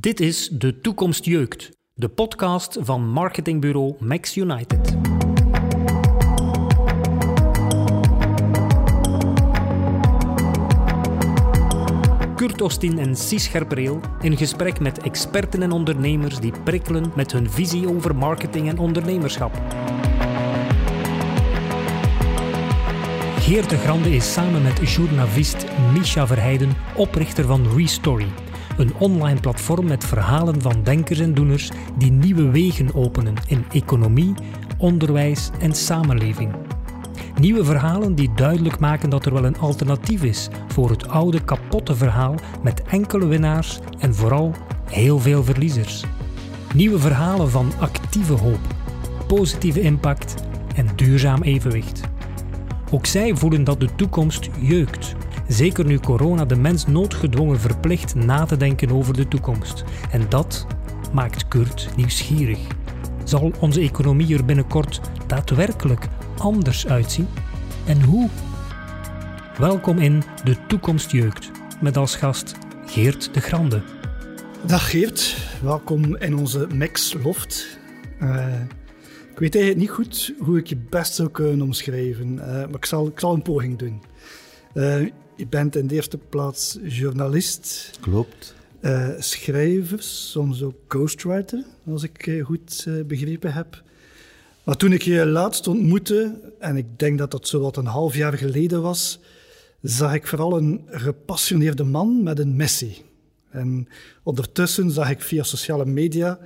Dit is De Toekomst Jeukt, de podcast van marketingbureau Max United. Kurt Ostin en Cies Scherpreel in gesprek met experten en ondernemers die prikkelen met hun visie over marketing en ondernemerschap. Geert de Grande is samen met journalist Misha Verheijden oprichter van Restory, een online platform met verhalen van denkers en doeners die nieuwe wegen openen in economie, onderwijs en samenleving. Nieuwe verhalen die duidelijk maken dat er wel een alternatief is voor het oude kapotte verhaal met enkele winnaars en vooral heel veel verliezers. Nieuwe verhalen van actieve hoop, positieve impact en duurzaam evenwicht. Ook zij voelen dat de toekomst jeukt. Zeker nu corona de mens noodgedwongen verplicht na te denken over de toekomst. En dat maakt Kurt nieuwsgierig. Zal onze economie er binnenkort daadwerkelijk anders uitzien? En hoe? Welkom in De Toekomst Jeukt, met als gast Geert de Grande. Dag Geert, welkom in onze Max Loft. Uh, ik weet eigenlijk niet goed hoe ik je best zou kunnen omschrijven, uh, maar ik zal, ik zal een poging doen. Uh, je bent in de eerste plaats journalist. Klopt. Uh, schrijver, soms ook ghostwriter, als ik goed begrepen heb. Maar toen ik je laatst ontmoette, en ik denk dat dat zo wat een half jaar geleden was, zag ik vooral een gepassioneerde man met een missie. En ondertussen zag ik via sociale media,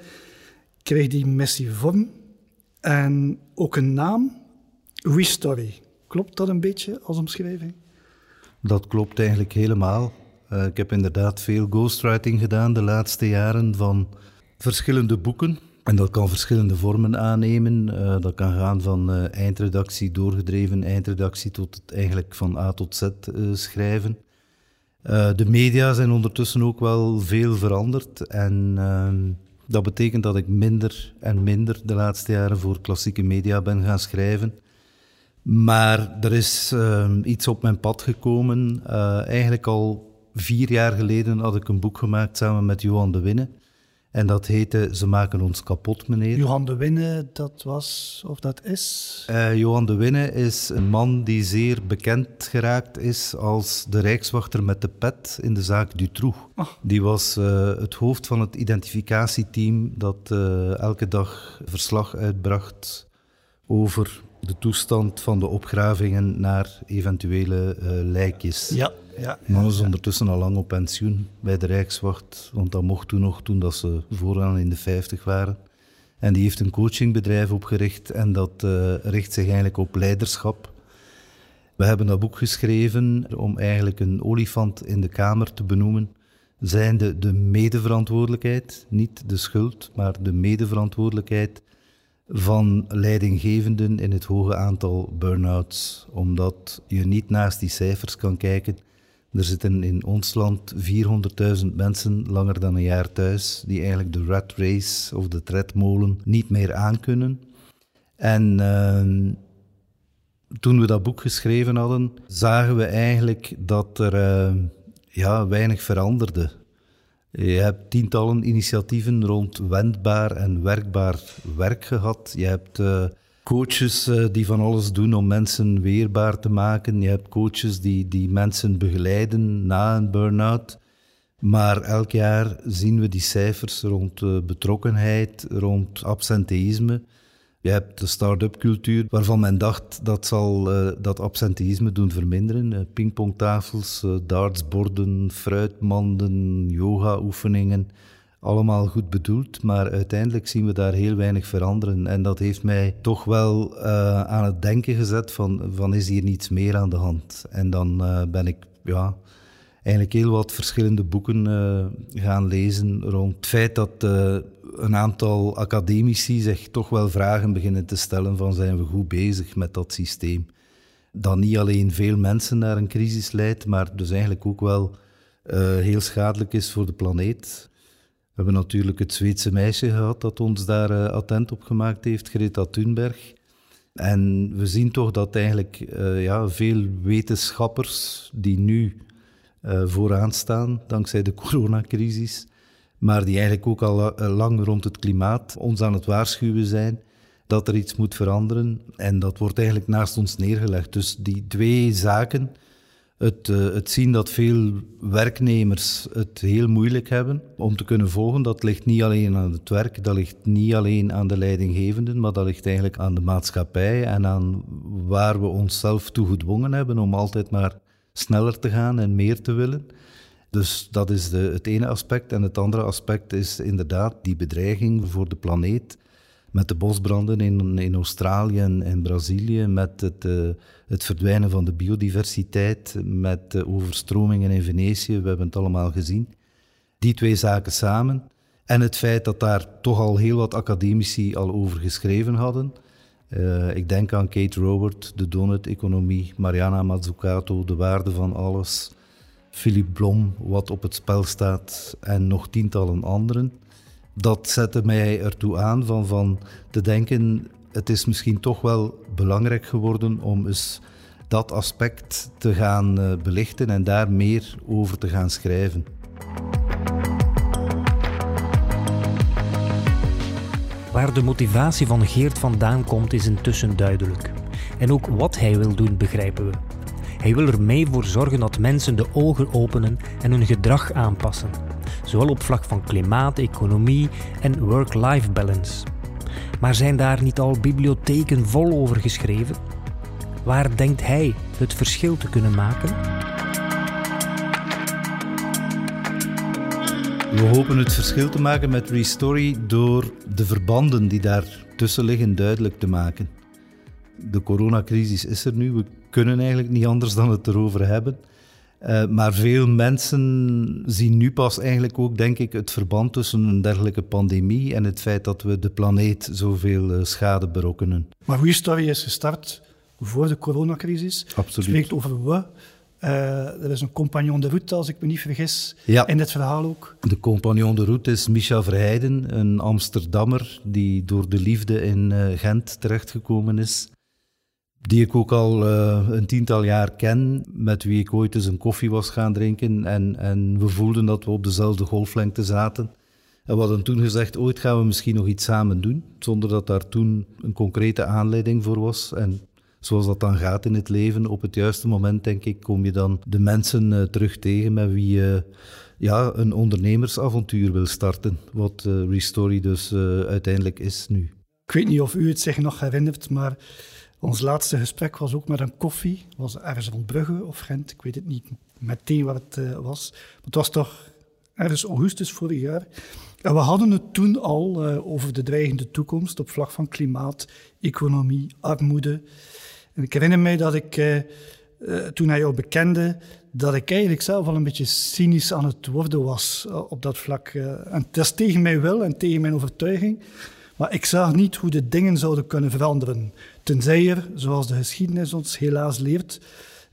kreeg die missie vorm en ook een naam, Restory. Klopt dat een beetje als omschrijving? Dat klopt eigenlijk helemaal. Uh, ik heb inderdaad veel ghostwriting gedaan de laatste jaren van verschillende boeken. En dat kan verschillende vormen aannemen. Uh, dat kan gaan van uh, eindredactie, doorgedreven eindredactie, tot het eigenlijk van A tot Z schrijven. de media zijn ondertussen ook wel veel veranderd. En ehm, dat betekent dat ik minder en minder de laatste jaren voor klassieke media ben gaan schrijven. Maar er is uh, iets op mijn pad gekomen. Uh, eigenlijk al vier jaar geleden had ik een boek gemaakt samen met Johan de Winne. En dat heette Ze maken ons kapot, meneer. Johan de Winne, dat was, of dat is? Uh, Johan de Winne is een man die zeer bekend geraakt is als de rijkswachter met de pet in de zaak Dutroux. Oh. Die was uh, het hoofd van het identificatieteam dat uh, elke dag verslag uitbracht over de toestand van de opgravingen naar eventuele lijkjes. Ja. Ja, ja, is ondertussen al lang op pensioen bij de Rijkswacht, want dat mocht toen nog, toen dat ze vooraan in de 50 waren. En die heeft een coachingbedrijf opgericht en dat uh, richt zich eigenlijk op leiderschap. We hebben dat boek geschreven om eigenlijk een olifant in de kamer te benoemen, zijnde de medeverantwoordelijkheid, niet de schuld, maar de medeverantwoordelijkheid van leidinggevenden in het hoge aantal burn-outs. Omdat je niet naast die cijfers kan kijken er zitten in ons land 400.000 mensen langer dan een jaar thuis, die eigenlijk de rat race of de tredmolen niet meer aankunnen. En uh, toen we dat boek geschreven hadden, zagen we eigenlijk dat er uh, ja, weinig veranderde. Je hebt tientallen initiatieven rond wendbaar en werkbaar werk gehad. Je hebt uh, coaches uh, die van alles doen om mensen weerbaar te maken. Je hebt coaches die, die mensen begeleiden na een burn-out. Maar elk jaar zien we die cijfers rond uh, betrokkenheid, rond absenteïsme. Je hebt de start-up cultuur, waarvan men dacht dat zal uh, dat absenteïsme doen verminderen. pingpongtafels, dartsborden, fruitmanden, yoga-oefeningen allemaal goed bedoeld, maar uiteindelijk zien we daar heel weinig veranderen. En dat heeft mij toch wel aan het denken gezet van, van is hier niets meer aan de hand? En dan ben ik ja, eigenlijk heel wat verschillende boeken gaan lezen rond het feit dat een aantal academici zich toch wel vragen beginnen te stellen van zijn we goed bezig met dat systeem? Dat niet alleen veel mensen naar een crisis leidt, maar dus eigenlijk ook wel heel schadelijk is voor de planeet. We hebben natuurlijk het Zweedse meisje gehad dat ons daar uh, attent op gemaakt heeft, Greta Thunberg. En we zien toch dat eigenlijk uh, ja, veel wetenschappers die nu vooraan staan, dankzij de coronacrisis, maar die eigenlijk ook al lang rond het klimaat ons aan het waarschuwen zijn dat er iets moet veranderen. En dat wordt eigenlijk naast ons neergelegd. Dus die twee zaken, het, uh, het, zien dat veel werknemers het heel moeilijk hebben om te kunnen volgen, dat ligt niet alleen aan het werk, dat ligt niet alleen aan de leidinggevenden, maar dat ligt eigenlijk aan de maatschappij en aan waar we onszelf toe gedwongen hebben om altijd maar sneller te gaan en meer te willen. Dus dat is de, het ene aspect. En het andere aspect is inderdaad die bedreiging voor de planeet met de bosbranden in, in Australië en, in Brazilië, met het, uh, het verdwijnen van de biodiversiteit, met de overstromingen in Venetië, we hebben het allemaal gezien. Die twee zaken samen. En het feit dat daar toch al heel wat academici al over geschreven hadden. Uh, ik denk aan Kate Robert, de donut-economie, Mariana Mazzucato, de waarde van alles, Philip Blom, wat op het spel staat, en nog tientallen anderen dat zette mij ertoe aan van, van te denken, het is misschien toch wel belangrijk geworden om eens dat aspect te gaan uh, belichten en daar meer over te gaan schrijven. Waar de motivatie van Geert vandaan komt is intussen duidelijk. En ook wat hij wil doen begrijpen we. Hij wil er mee voor zorgen dat mensen de ogen openen en hun gedrag aanpassen zowel op vlak van klimaat, economie en work-life balance. Maar zijn daar niet al bibliotheken vol over geschreven? Waar denkt hij het verschil te kunnen maken? We hopen het verschil te maken met Restory door de verbanden die daar tussen liggen duidelijk te maken. De coronacrisis is er nu, kunnen eigenlijk niet anders dan het erover hebben. Uh, maar veel mensen zien nu pas eigenlijk ook, denk ik, het verband tussen een dergelijke pandemie en het feit dat we de planeet zoveel uh, schade berokkenen. Maar hoe Story is gestart voor de coronacrisis. Absoluut. Spreekt over we. Uh, er is een compagnon de route, als ik me niet vergis, ja. in dit verhaal ook. De compagnon de route is Micha Verheijden, een Amsterdammer die door de liefde in Gent terechtgekomen is die ik ook al uh, een tiental jaar ken, met wie ik ooit eens een koffie was gaan drinken. En, en we voelden dat we op dezelfde golflengte zaten. En we hadden toen gezegd, ooit gaan we misschien nog iets samen doen, zonder dat daar toen een concrete aanleiding voor was. En zoals dat dan gaat in het leven, op het juiste moment, denk ik, kom je dan de mensen uh, terug tegen met wie je ja, een ondernemersavontuur wil starten. Wat uh, Restory dus uiteindelijk is nu. Ik weet niet of u het zich nog herinnert, maar ons laatste gesprek was ook met een koffie. was ergens van Brugge of Gent, ik weet het niet meteen wat het uh, was. Maar het was toch ergens augustus vorig jaar. En we hadden het toen al uh, over de dreigende toekomst op vlak van klimaat, economie, armoede. En ik herinner mij dat ik, uh, toen hij jou bekende, dat ik eigenlijk zelf al een beetje cynisch aan het worden was op dat vlak. en dat is tegen mijn wil en tegen mijn overtuiging. Maar ik zag niet hoe de dingen zouden kunnen veranderen. Tenzij er, zoals de geschiedenis ons helaas leert,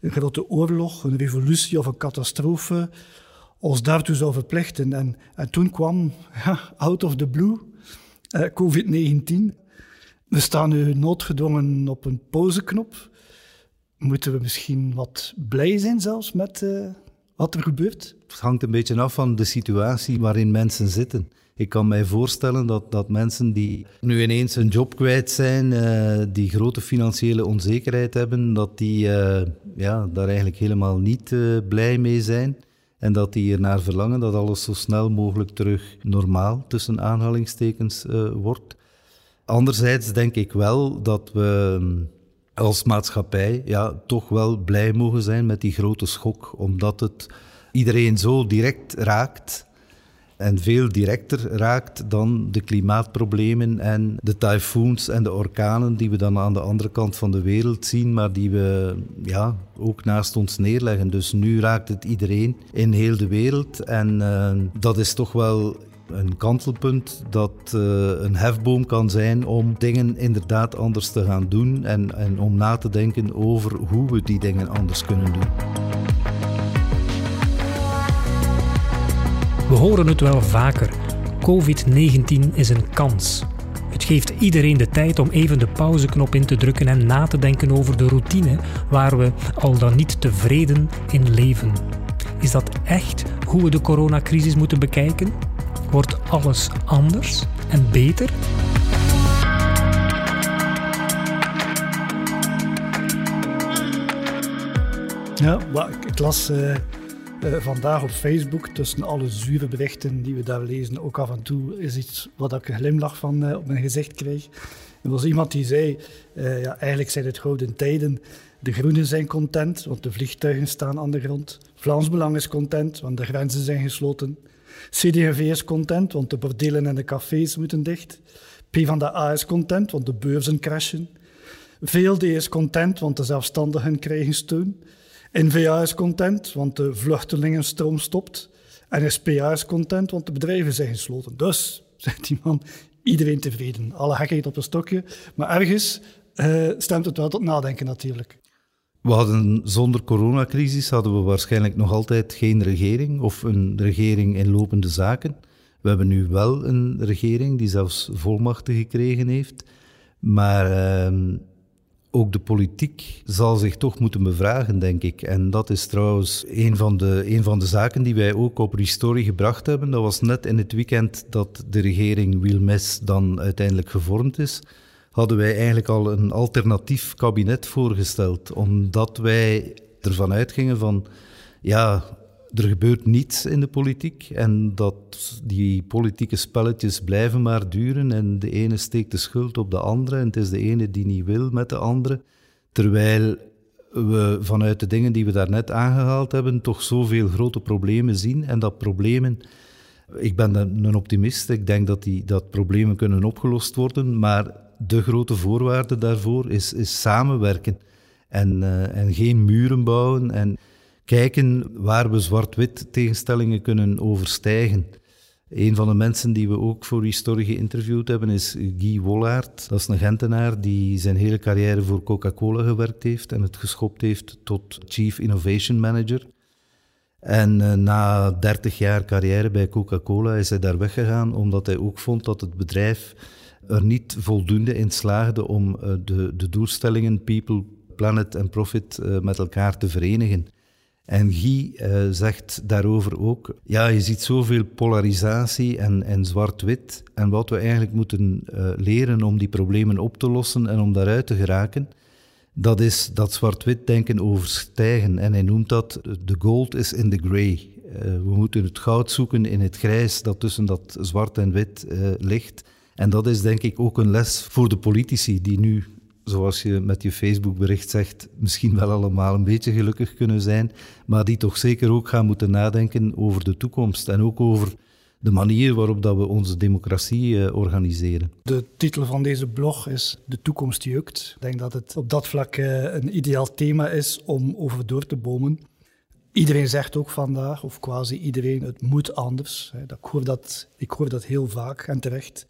een grote oorlog, een revolutie of een catastrofe ons daartoe zou verplichten. En, en toen kwam, ja, out of the blue, eh, COVID-19. We staan nu noodgedwongen op een pauzeknop. Moeten we misschien wat blij zijn zelfs met uh, wat er gebeurt? Het hangt een beetje af van de situatie waarin mensen zitten. Ik kan mij voorstellen dat, dat mensen die nu ineens een job kwijt zijn, uh, die grote financiële onzekerheid hebben, dat die uh, ja, daar eigenlijk helemaal niet uh, blij mee zijn. En dat die ernaar verlangen dat alles zo snel mogelijk terug normaal, tussen aanhalingstekens, wordt. Anderzijds denk ik wel dat we als maatschappij ja, toch wel blij mogen zijn met die grote schok, omdat het iedereen zo direct raakt en veel directer raakt dan de klimaatproblemen en de tyfoons en de orkanen die we dan aan de andere kant van de wereld zien, maar die we ja, ook naast ons neerleggen. Dus nu raakt het iedereen in heel de wereld en uh, dat is toch wel een kantelpunt dat uh, een hefboom kan zijn om dingen inderdaad anders te gaan doen en, en om na te denken over hoe we die dingen anders kunnen doen. We horen het wel vaker. COVID-19 is een kans. Het geeft iedereen de tijd om even de pauzeknop in te drukken en na te denken over de routine waar we al dan niet tevreden in leven. Is dat echt hoe we de coronacrisis moeten bekijken? Wordt alles anders en beter? Ja, ik las uh, uh, vandaag op Facebook tussen alle zure berichten die we daar lezen, ook af en toe is iets wat ik een glimlach van uh, op mijn gezicht kreeg. Er was iemand die zei, ja, eigenlijk zijn het gouden tijden. De groenen zijn content, want de vliegtuigen staan aan de grond. Vlaams Belang is content, want de grenzen zijn gesloten. CD&V is content, want de bordelen en de cafés moeten dicht. PvdA is content, want de beurzen crashen. VLD is content, want de zelfstandigen krijgen steun. NVA is content, want de vluchtelingenstroom stopt. En SPA is content, want de bedrijven zijn gesloten. Dus, zegt die man, iedereen tevreden. Alle gekheid op een stokje. Maar ergens uh, stemt het wel tot nadenken natuurlijk. We hadden zonder coronacrisis hadden we waarschijnlijk nog altijd geen regering of een regering in lopende zaken. We hebben nu wel een regering die zelfs volmachten gekregen heeft. Maar uh, ook de politiek zal zich toch moeten bevragen, denk ik. En dat is trouwens een van de, een van de zaken die wij ook op Restory gebracht hebben. Dat was net in het weekend dat de regering Wilmes dan uiteindelijk gevormd is. Hadden wij eigenlijk al een alternatief kabinet voorgesteld, omdat wij ervan uitgingen van, ja, er gebeurt niets in de politiek en dat die politieke spelletjes blijven maar duren en de ene steekt de schuld op de andere en het is de ene die niet wil met de andere. Terwijl we vanuit de dingen die we daarnet aangehaald hebben toch zoveel grote problemen zien en dat problemen... Ik ben een optimist, ik denk dat, die, dat problemen kunnen opgelost worden, maar de grote voorwaarde daarvoor is, is samenwerken en, uh, en geen muren bouwen en kijken waar we zwart-wit tegenstellingen kunnen overstijgen. Een van de mensen die we ook voor Historie geïnterviewd hebben is Guy Wollaert. Dat is een Gentenaar die zijn hele carrière voor Coca-Cola gewerkt heeft en het geschopt heeft tot Chief Innovation Manager. En uh, na 30 jaar carrière bij Coca-Cola is hij daar weggegaan omdat hij ook vond dat het bedrijf er niet voldoende in slaagde om uh, de, de doelstellingen people, planet en profit uh, met elkaar te verenigen. En Guy uh, zegt daarover ook, ja, je ziet zoveel polarisatie en, en zwart-wit. En wat we eigenlijk moeten uh, leren om die problemen op te lossen en om daaruit te geraken, dat is dat zwart-wit denken overstijgen. En hij noemt dat, de gold is in the grey. Uh, we moeten het goud zoeken in het grijs dat tussen dat zwart en wit ligt. En dat is denk ik ook een les voor de politici die nu zoals je met je Facebook-bericht zegt, misschien wel allemaal een beetje gelukkig kunnen zijn, maar die toch zeker ook gaan moeten nadenken over de toekomst en ook over de manier waarop dat we onze democratie eh, organiseren. De titel van deze blog is De toekomst jukt. Ik denk dat het op dat vlak eh, een ideaal thema is om over door te bomen. Iedereen zegt ook vandaag, of quasi iedereen, het moet anders. Ik hoor dat, ik hoor dat heel vaak en terecht.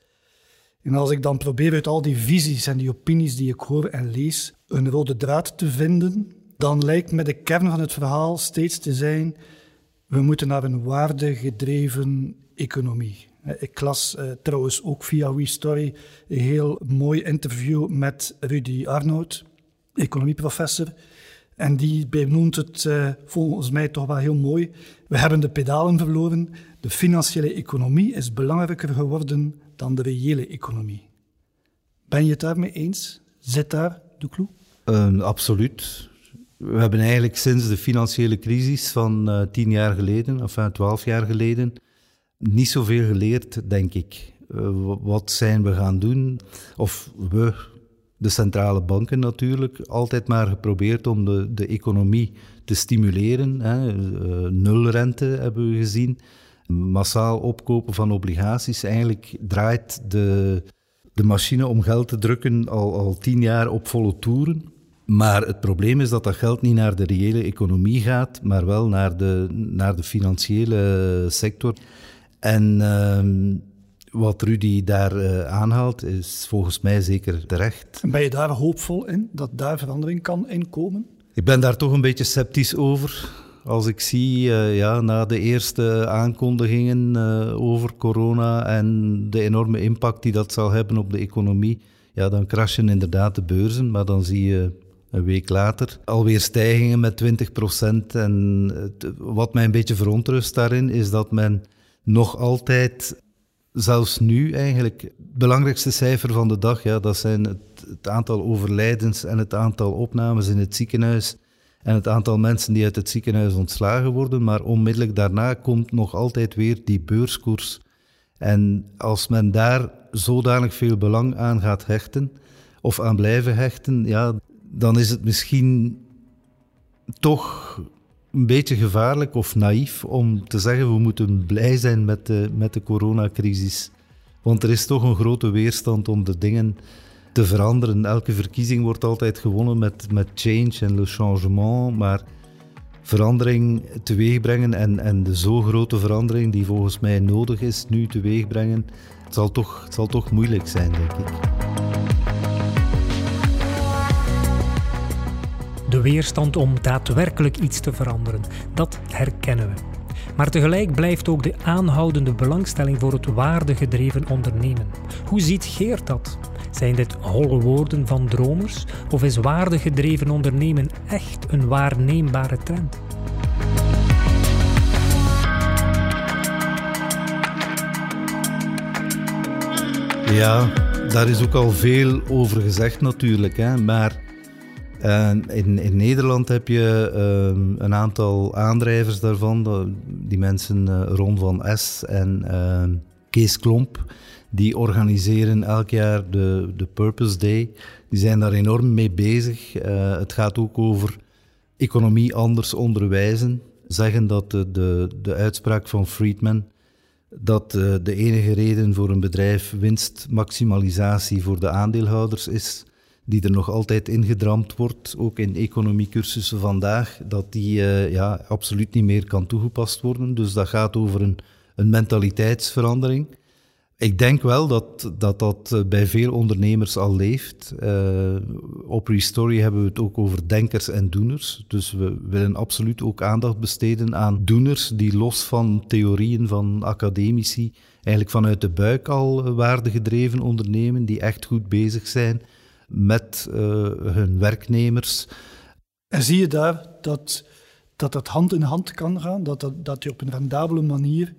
En als ik dan probeer uit al die visies en die opinies die ik hoor en lees een rode draad te vinden, dan lijkt me de kern van het verhaal steeds te zijn: we moeten naar een waardegedreven economie. Ik las uh, trouwens ook via WeStory een heel mooi interview met Rudy Arnold, economieprofessor. En die benoemt het uh, volgens mij toch wel heel mooi. We hebben de pedalen verloren. De financiële economie is belangrijker geworden dan de reële economie. Ben je het daarmee eens? Zit daar de clue? Uh, absoluut. We hebben eigenlijk sinds de financiële crisis van uh, tien jaar geleden, of twaalf jaar geleden, niet zoveel geleerd, denk ik. Uh, wat zijn we gaan doen? Of we, de centrale banken natuurlijk, altijd maar geprobeerd om de, de economie te stimuleren. Hè. Nulrente hebben we gezien massaal opkopen van obligaties. Eigenlijk draait de, de machine om geld te drukken al, al tien jaar op volle toeren. Maar het probleem is dat dat geld niet naar de reële economie gaat, maar wel naar de, naar de financiële sector. En uh, wat Rudy daar uh, aanhaalt, is volgens mij zeker terecht. En ben je daar hoopvol in, dat daar verandering kan inkomen? Ik ben daar toch een beetje sceptisch over. Als ik zie, uh, ja, na de eerste aankondigingen uh, over corona en de enorme impact die dat zal hebben op de economie, ja, dan crashen inderdaad de beurzen, maar dan zie je een week later alweer stijgingen met 20 procent. En wat mij een beetje verontrust daarin, is dat men nog altijd zelfs nu eigenlijk het belangrijkste cijfer van de dag, ja, dat zijn het, het, aantal overlijdens en het aantal opnames in het ziekenhuis en het aantal mensen die uit het ziekenhuis ontslagen worden. Maar onmiddellijk daarna komt nog altijd weer die beurskoers. En als men daar zodanig veel belang aan gaat hechten, of aan blijven hechten, ja, dan is het misschien toch een beetje gevaarlijk of naïef om te zeggen we moeten blij zijn met de, met de coronacrisis. Want er is toch een grote weerstand om de dingen te veranderen. Elke verkiezing wordt altijd gewonnen met, met change en le changement, maar verandering teweegbrengen en, en de zo grote verandering die volgens mij nodig is nu teweegbrengen, zal toch, zal toch moeilijk zijn, denk ik. De weerstand om daadwerkelijk iets te veranderen, dat herkennen we. Maar tegelijk blijft ook de aanhoudende belangstelling voor het waardegedreven ondernemen. Hoe ziet Geert dat? Zijn dit holle woorden van dromers of is waardegedreven ondernemen echt een waarneembare trend? Ja, daar is ook al veel over gezegd natuurlijk. Hè? Maar uh, in, in, Nederland heb je uh, een aantal aandrijvers daarvan. Die mensen uh, Ron van S en ehm, Kees Klomp, die organiseren elk jaar de, de Purpose Day. Die zijn daar enorm mee bezig. Eh, het gaat ook over economie anders onderwijzen. Zeggen dat de, de, de uitspraak van Friedman dat uh, de enige reden voor een bedrijf winstmaximalisatie voor de aandeelhouders is, die er nog altijd ingedramd wordt, ook in economiecursussen vandaag, dat die uh, ja, absoluut niet meer kan toegepast worden. Dus dat gaat over een, een mentaliteitsverandering. Ik denk wel dat dat, dat eh, bij veel ondernemers al leeft. Uh, op Restory hebben we het ook over denkers en doeners. Dus we willen absoluut ook aandacht besteden aan doeners die los van theorieën van academici eigenlijk vanuit de buik al waardegedreven ondernemen, die echt goed bezig zijn met hun werknemers. En zie je daar dat, dat dat hand in hand kan gaan, dat, dat, dat je op een rendabele manier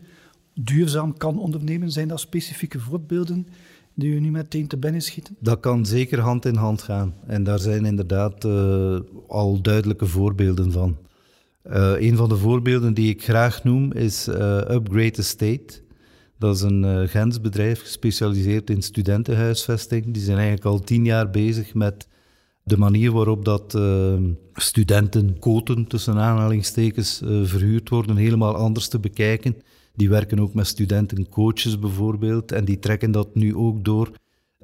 duurzaam kan ondernemen? Zijn dat specifieke voorbeelden die u nu meteen te binnen schieten? Dat kan zeker hand in hand gaan. En daar zijn inderdaad uh, al duidelijke voorbeelden van. Uh, een van de voorbeelden die ik graag noem is uh, Upgrade Estate. Dat is een Gens bedrijf gespecialiseerd in studentenhuisvesting. Die zijn eigenlijk al tien jaar bezig met de manier waarop dat uh, studenten koten, tussen aanhalingstekens, verhuurd worden, helemaal anders te bekijken. Die werken ook met studentencoaches bijvoorbeeld en die trekken dat nu ook door.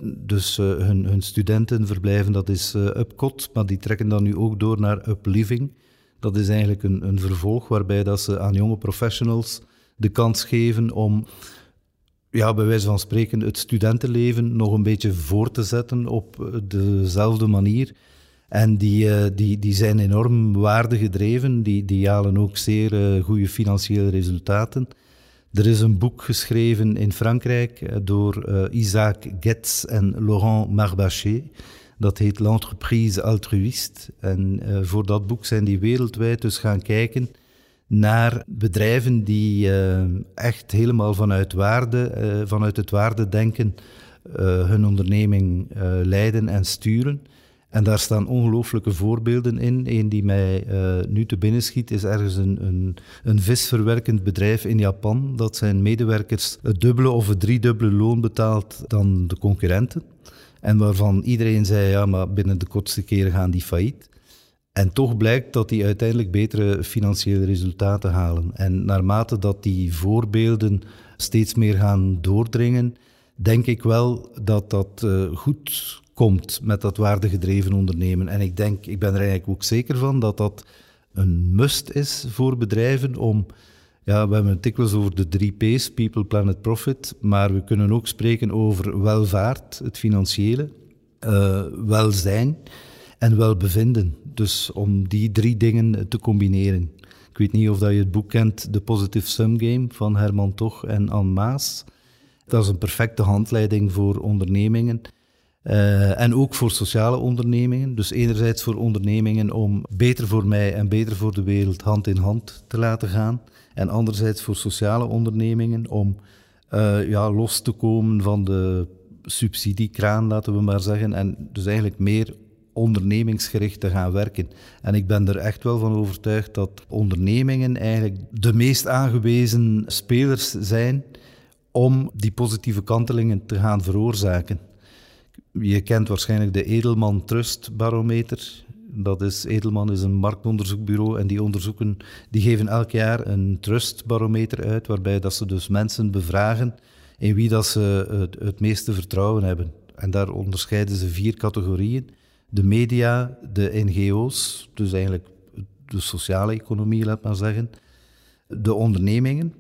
Dus uh, hun, hun studentenverblijven, dat is uh, Upcot, maar die trekken dat nu ook door naar Upliving. Dat is eigenlijk een, een vervolg waarbij dat ze aan jonge professionals de kans geven om ja, bij wijze van spreken het studentenleven nog een beetje voor te zetten op dezelfde manier. En die, die, die zijn enorm waardegedreven, die, die halen ook zeer goede financiële resultaten. Er is een boek geschreven in Frankrijk uh, door Isaac Getz en Laurent Marbaché. Dat heet L'entreprise altruïste. En voor dat boek zijn die wereldwijd dus gaan kijken naar bedrijven die echt helemaal vanuit, waarde, vanuit het waardedenken hun onderneming leiden en sturen. En daar staan ongelooflijke voorbeelden in. Een die mij nu te binnen schiet is ergens een, een, een, visverwerkend bedrijf in Japan. Dat zijn medewerkers het dubbele of het driedubbele loon betaalt dan de concurrenten. En waarvan iedereen zei, ja, maar binnen de kortste keren gaan die failliet. En toch blijkt dat die uiteindelijk betere financiële resultaten halen. En naarmate dat die voorbeelden steeds meer gaan doordringen, denk ik wel dat dat uh, goed komt met dat waardegedreven ondernemen. En ik denk, ik ben er eigenlijk ook zeker van dat dat een must is voor bedrijven om. Ja, we hebben het dikwijls over de drie P's, People, Planet, Profit. Maar we kunnen ook spreken over welvaart, het financiële, uh, welzijn en welbevinden. Dus om die drie dingen te combineren. Ik weet niet of dat je het boek kent, The Positive Sum Game van Herman Toch en Anne Maas. Dat is een perfecte handleiding voor ondernemingen. Uh, en ook voor sociale ondernemingen. Dus enerzijds voor ondernemingen om beter voor mij en beter voor de wereld hand in hand te laten gaan. En anderzijds voor sociale ondernemingen om uh, ja, los te komen van de subsidiekraan, laten we maar zeggen. En dus eigenlijk meer ondernemingsgericht te gaan werken. En ik ben er echt wel van overtuigd dat ondernemingen eigenlijk de meest aangewezen spelers zijn om die positieve kantelingen te gaan veroorzaken. Je kent waarschijnlijk de Edelman Trust Barometer. Dat is, Edelman is een marktonderzoekbureau en die onderzoeken, die geven elk jaar een trustbarometer uit, waarbij dat ze dus mensen bevragen in wie dat ze het, het meeste vertrouwen hebben. En daar onderscheiden ze vier categorieën. De media, de NGO's, dus eigenlijk de sociale economie, laat maar zeggen, de ondernemingen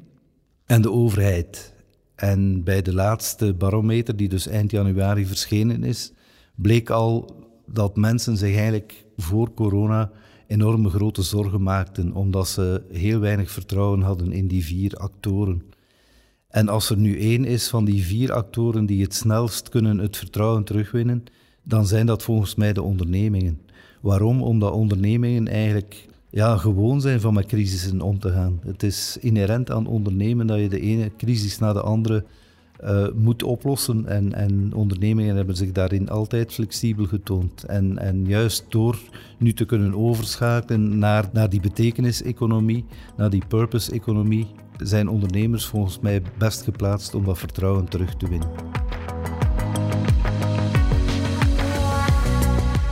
en de overheid. En bij de laatste barometer, die dus eind januari verschenen is, bleek al dat mensen zich eigenlijk voor corona enorme grote zorgen maakten, omdat ze heel weinig vertrouwen hadden in die vier actoren. En als er nu één is van die vier actoren die het snelst kunnen het vertrouwen terugwinnen, dan zijn dat volgens mij de ondernemingen. Waarom? Omdat ondernemingen eigenlijk ja, gewoon zijn van met crisissen om te gaan. Het is inherent aan ondernemen dat je de ene crisis na de andere uh, moet oplossen. En, en ondernemingen hebben zich daarin altijd flexibel getoond. En, en juist door nu te kunnen overschakelen naar, naar die betekenis-economie, naar die purpose-economie, zijn ondernemers volgens mij best geplaatst om dat vertrouwen terug te winnen.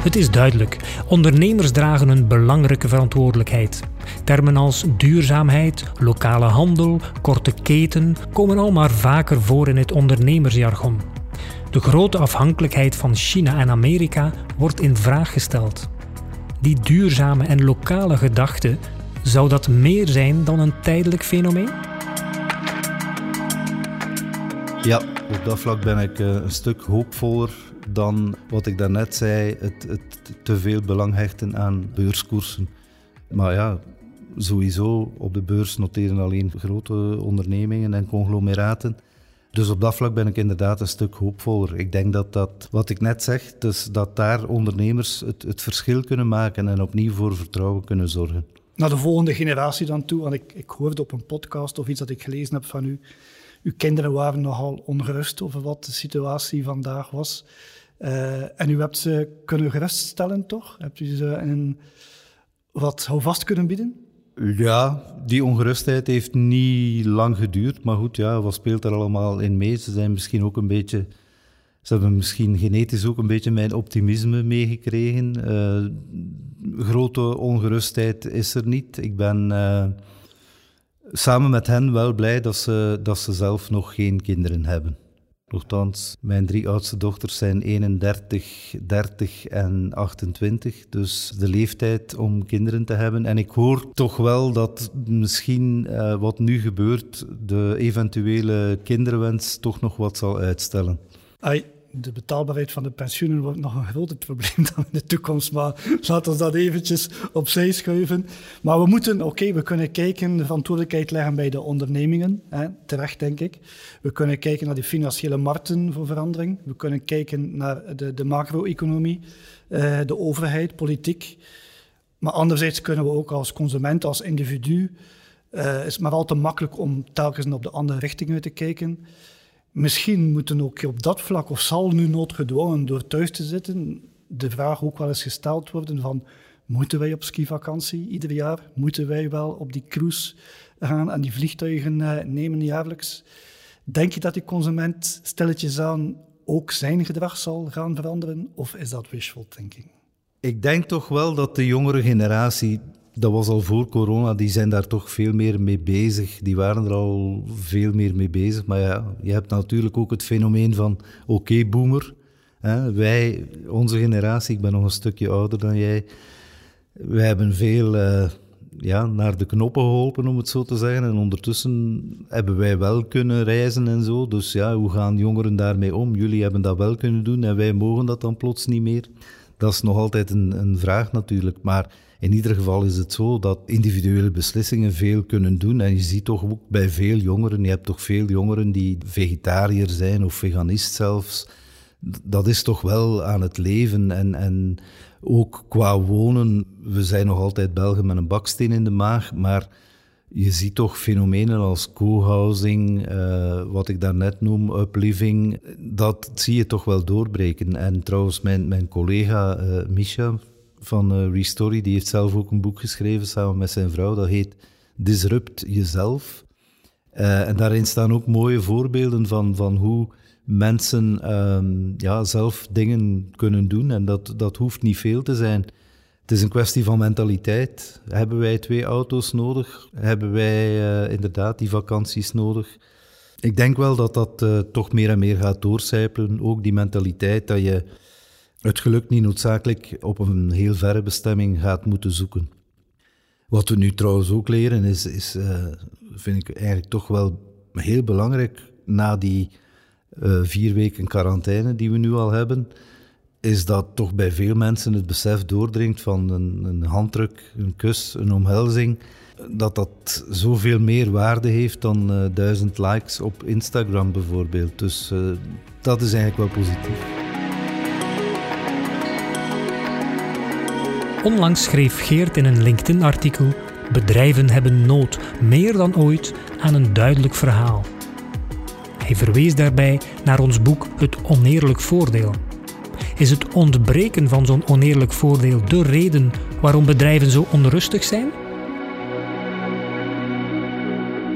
Het is duidelijk, ondernemers dragen een belangrijke verantwoordelijkheid. Termen als duurzaamheid, lokale handel, korte keten komen al maar vaker voor in het ondernemersjargon. De grote afhankelijkheid van China en Amerika wordt in vraag gesteld. Die duurzame en lokale gedachte, zou dat meer zijn dan een tijdelijk fenomeen? Ja, op dat vlak ben ik eh, een stuk hoopvoller dan wat ik daarnet zei, het, het te veel belang hechten aan beurskoersen. Maar ja, sowieso op de beurs noteren alleen grote ondernemingen en conglomeraten. Dus op dat vlak ben ik inderdaad een stuk hoopvoller. Ik denk dat dat, wat ik net zeg, dus dat daar ondernemers het, het verschil kunnen maken en opnieuw voor vertrouwen kunnen zorgen. Naar de volgende generatie dan toe, want ik, ik hoorde op een podcast of iets dat ik gelezen heb van u. Uw kinderen waren nogal ongerust over wat de situatie vandaag was. Uh, en u hebt ze kunnen geruststellen, toch? Hebt u ze wat houvast kunnen bieden? Ja, die ongerustheid heeft niet lang geduurd. Maar goed, ja, wat speelt er allemaal in mee? Ze zijn misschien ook een beetje... Ze hebben misschien genetisch ook een beetje mijn optimisme meegekregen. Uh, grote ongerustheid is er niet. Ik ben uh, samen met hen wel blij dat ze, dat ze zelf nog geen kinderen hebben. Nochtans, mijn drie oudste dochters zijn 31, 30 en 28. Dus de leeftijd om kinderen te hebben. En ik hoor toch wel dat misschien uh, wat nu gebeurt, de eventuele kinderwens toch nog wat zal uitstellen. De betaalbaarheid van de pensioenen wordt nog een groter probleem dan in de toekomst. Maar laten we dat eventjes opzij schuiven. Maar we moeten, oké, we kunnen kijken, de verantwoordelijkheid leggen bij de ondernemingen. Hè, terecht, denk ik. We kunnen kijken naar de financiële markten voor verandering. We kunnen kijken naar de, de macro-economie, uh, de overheid, politiek. Maar anderzijds kunnen we ook als consument, als individu... Uh, is maar al te makkelijk om telkens op de andere richtingen te kijken misschien moeten ook op dat vlak, of zal nu noodgedwongen door thuis te zitten, de vraag ook wel eens gesteld worden van moeten wij op skivakantie ieder jaar? Moeten wij wel op die cruise gaan en die vliegtuigen uh, nemen jaarlijks? Denk je dat die consument stilletjes aan ook zijn gedrag zal gaan veranderen? Of is dat wishful thinking? Ik denk toch wel dat de jongere generatie dat was al voor corona, die zijn daar toch veel meer mee bezig. Die waren er al veel meer mee bezig. Maar ja, je hebt natuurlijk ook het fenomeen van oké, boomer. Wij, onze generatie, ik ben nog een stukje ouder dan jij, wij hebben veel uh, ja, naar de knoppen geholpen, om het zo te zeggen. En ondertussen hebben wij wel kunnen reizen en zo. Dus ja, hoe gaan jongeren daarmee om? Jullie hebben dat wel kunnen doen en wij mogen dat dan plots niet meer. Dat is nog altijd een, een vraag natuurlijk. Maar in ieder geval is het zo dat individuele beslissingen veel kunnen doen. En je ziet toch ook bij veel jongeren, je hebt toch veel jongeren die vegetariër zijn of veganist zelfs. Dat is toch wel aan het leven. En, en ook qua wonen, we zijn nog altijd Belgen met een baksteen in de maag, maar je ziet toch fenomenen als co-housing, uh, wat ik daarnet noem, upliving, dat zie je toch wel doorbreken. En trouwens, mijn, mijn collega uh, Misha van uh, Restory, die heeft zelf ook een boek geschreven samen met zijn vrouw, dat heet Disrupt Jezelf. en daarin staan ook mooie voorbeelden van, van hoe mensen um, ja, zelf dingen kunnen doen. En dat, dat hoeft niet veel te zijn. Het is een kwestie van mentaliteit. Hebben wij twee auto's nodig? Hebben wij uh, inderdaad die vakanties nodig? Ik denk wel dat dat toch meer en meer gaat doorcijpelen. Ook die mentaliteit dat je het geluk niet noodzakelijk op een heel verre bestemming gaat moeten zoeken. Wat we nu trouwens ook leren is, is uh, vind ik eigenlijk toch wel heel belangrijk na die vier weken quarantaine die we nu al hebben is dat toch bij veel mensen het besef doordringt van een, een, handdruk, een kus, een omhelzing, dat dat zoveel meer waarde heeft dan uh, duizend likes op Instagram bijvoorbeeld. Dus dat is eigenlijk wel positief. Onlangs schreef Geert in een LinkedIn-artikel: Bedrijven hebben nood, meer dan ooit, aan een duidelijk verhaal. Hij verwees daarbij naar ons boek Het Oneerlijk Voordeel, is het ontbreken van zo'n oneerlijk voordeel de reden waarom bedrijven zo onrustig zijn?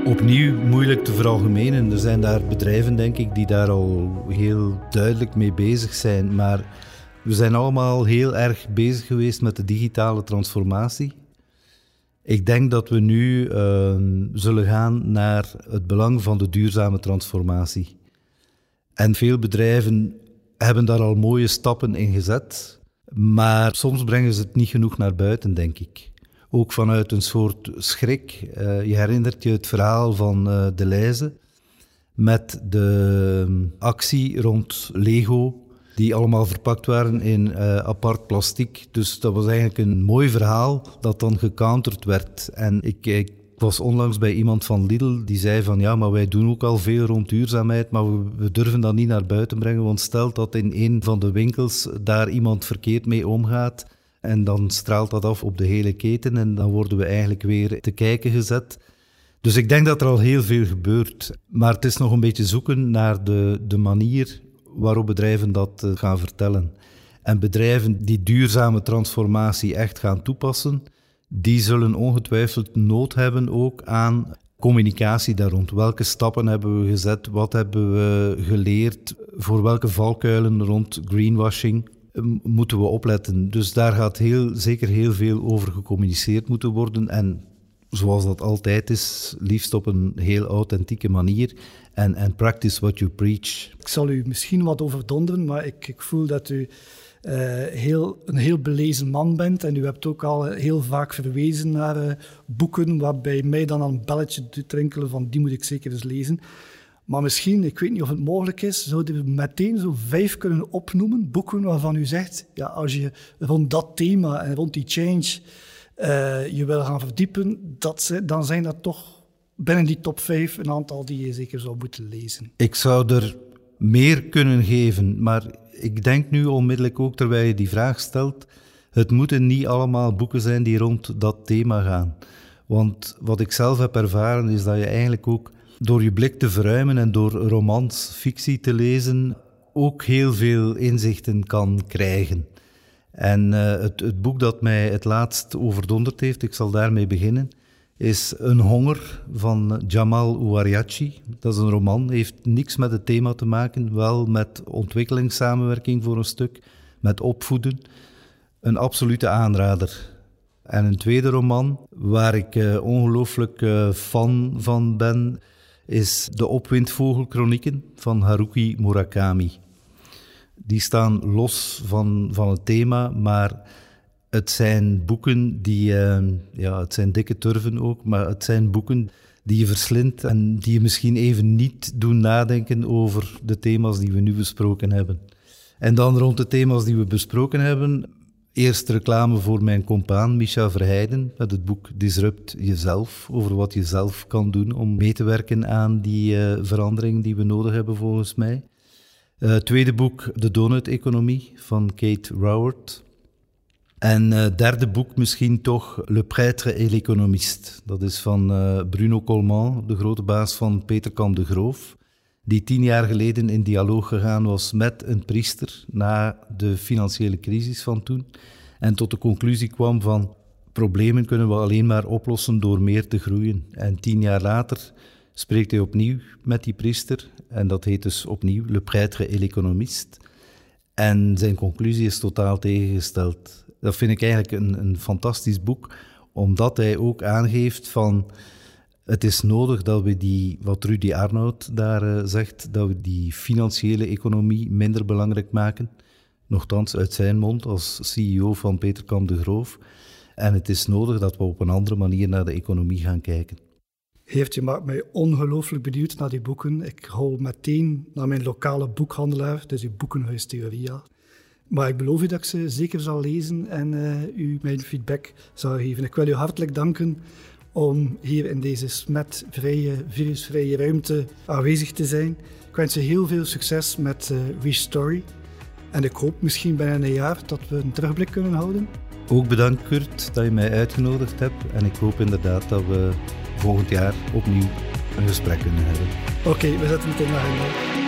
Opnieuw moeilijk te veralgemenen. Er zijn daar bedrijven, denk ik, die daar al heel duidelijk mee bezig zijn. Maar we zijn allemaal heel erg bezig geweest met de digitale transformatie. Ik denk dat we nu uh, zullen gaan naar het belang van de duurzame transformatie. En veel bedrijven hebben daar al mooie stappen in gezet. Maar soms brengen ze het niet genoeg naar buiten, denk ik. Ook vanuit een soort schrik. Uh, je herinnert je het verhaal van uh, De Leize met de ehm, actie rond Lego, die allemaal verpakt waren in uh, apart plastic. Dus dat was eigenlijk een mooi verhaal dat dan gecounterd werd. En ik, ik was onlangs bij iemand van Lidl die zei van ja, maar wij doen ook al veel rond duurzaamheid, maar we, we, durven dat niet naar buiten brengen, want stel dat in een van de winkels daar iemand verkeerd mee omgaat en dan straalt dat af op de hele keten en dan worden we eigenlijk weer te kijken gezet. Dus ik denk dat er al heel veel gebeurt, maar het is nog een beetje zoeken naar de, de manier waarop bedrijven dat eh, gaan vertellen. En bedrijven die duurzame transformatie echt gaan toepassen, die zullen ongetwijfeld nood hebben ook aan communicatie daar rond. Welke stappen hebben we gezet? Wat hebben we geleerd? Voor welke valkuilen rond greenwashing moeten we opletten? Dus daar gaat heel, zeker heel veel over gecommuniceerd moeten worden. En zoals dat altijd is, liefst op een heel authentieke manier. En, en practice what you preach. Ik zal u misschien wat overdonderen, maar ik, ik voel dat u uh, heel, een heel belezen man bent. En u hebt ook al heel vaak verwezen naar uh, boeken waarbij mij dan een belletje doet rinkelen van die moet ik zeker eens lezen. Maar misschien, ik weet niet of het mogelijk is, zouden we meteen zo vijf kunnen opnoemen, boeken waarvan u zegt, ja, als je rond dat thema en rond die change uh, je wil gaan verdiepen, dat, dan zijn dat toch binnen die top vijf een aantal die je zeker zou moeten lezen. Ik zou er meer kunnen geven, maar ik denk nu onmiddellijk ook terwijl je die vraag stelt, het moeten niet allemaal boeken zijn die rond dat thema gaan. Want wat ik zelf heb ervaren is dat je eigenlijk ook door je blik te verruimen en door romans, fictie te lezen, ook heel veel inzichten kan krijgen. En uh, het, het, boek dat mij het laatst overdonderd heeft, ik zal daarmee beginnen, is Een Honger van Jamal Ouariachi. Dat is een roman, heeft niks met het thema te maken, wel met ontwikkelingssamenwerking voor een stuk, met opvoeden. Een absolute aanrader. En een tweede roman, waar ik uh, ongelooflijk uh, fan van ben, is De Opwindvogelchronieken van Haruki Murakami. Die staan los van, van het thema, maar het zijn boeken die, uh, ja, het zijn dikke turven ook, maar het zijn boeken die je verslindt en die je misschien even niet doen nadenken over de thema's die we nu besproken hebben. En dan rond de thema's die we besproken hebben, eerst reclame voor mijn compaan Micha Verheijden met het boek Disrupt Jezelf, over wat je zelf kan doen om mee te werken aan die uh, verandering die we nodig hebben volgens mij. Uh, tweede boek, De Donut-economie van Kate Raworth En uh, derde boek misschien toch Le Prêtre et l'Économiste. Dat is van uh, Bruno Colman, de grote baas van Peter Kamp de Groof, die tien jaar geleden in dialoog gegaan was met een priester na de financiële crisis van toen. En tot de conclusie kwam van problemen kunnen we alleen maar oplossen door meer te groeien. En tien jaar later spreekt hij opnieuw met die priester. En dat heet dus opnieuw Le Prêtre et l'Économiste. En zijn conclusie is totaal tegengesteld. Dat vind ik eigenlijk een, een fantastisch boek, omdat hij ook aangeeft van het is nodig dat we die, wat Rudy Arnoud daar uh, zegt, dat we die financiële economie minder belangrijk maken. Nochtans uit zijn mond als CEO van Peter Kamp de Groof. En het is nodig dat we op een andere manier naar de economie gaan kijken. Heeft je maakt mij ongelooflijk benieuwd naar die boeken. Ik hou meteen naar mijn lokale boekhandelaar, dus uw boekenhuis Theoria. Maar ik beloof u dat ik ze zeker zal lezen en uh, u mijn feedback zal geven. Ik wil u hartelijk danken om hier in deze smetvrije, virusvrije ruimte aanwezig te zijn. Ik wens je heel veel succes met uh, Restory. En ik hoop misschien binnen een jaar dat we een terugblik kunnen houden. Ook bedankt Kurt dat je mij uitgenodigd hebt. En ik hoop inderdaad dat we volgend jaar opnieuw een gesprek kunnen hebben. Oké, okay, we zetten het in de agenda.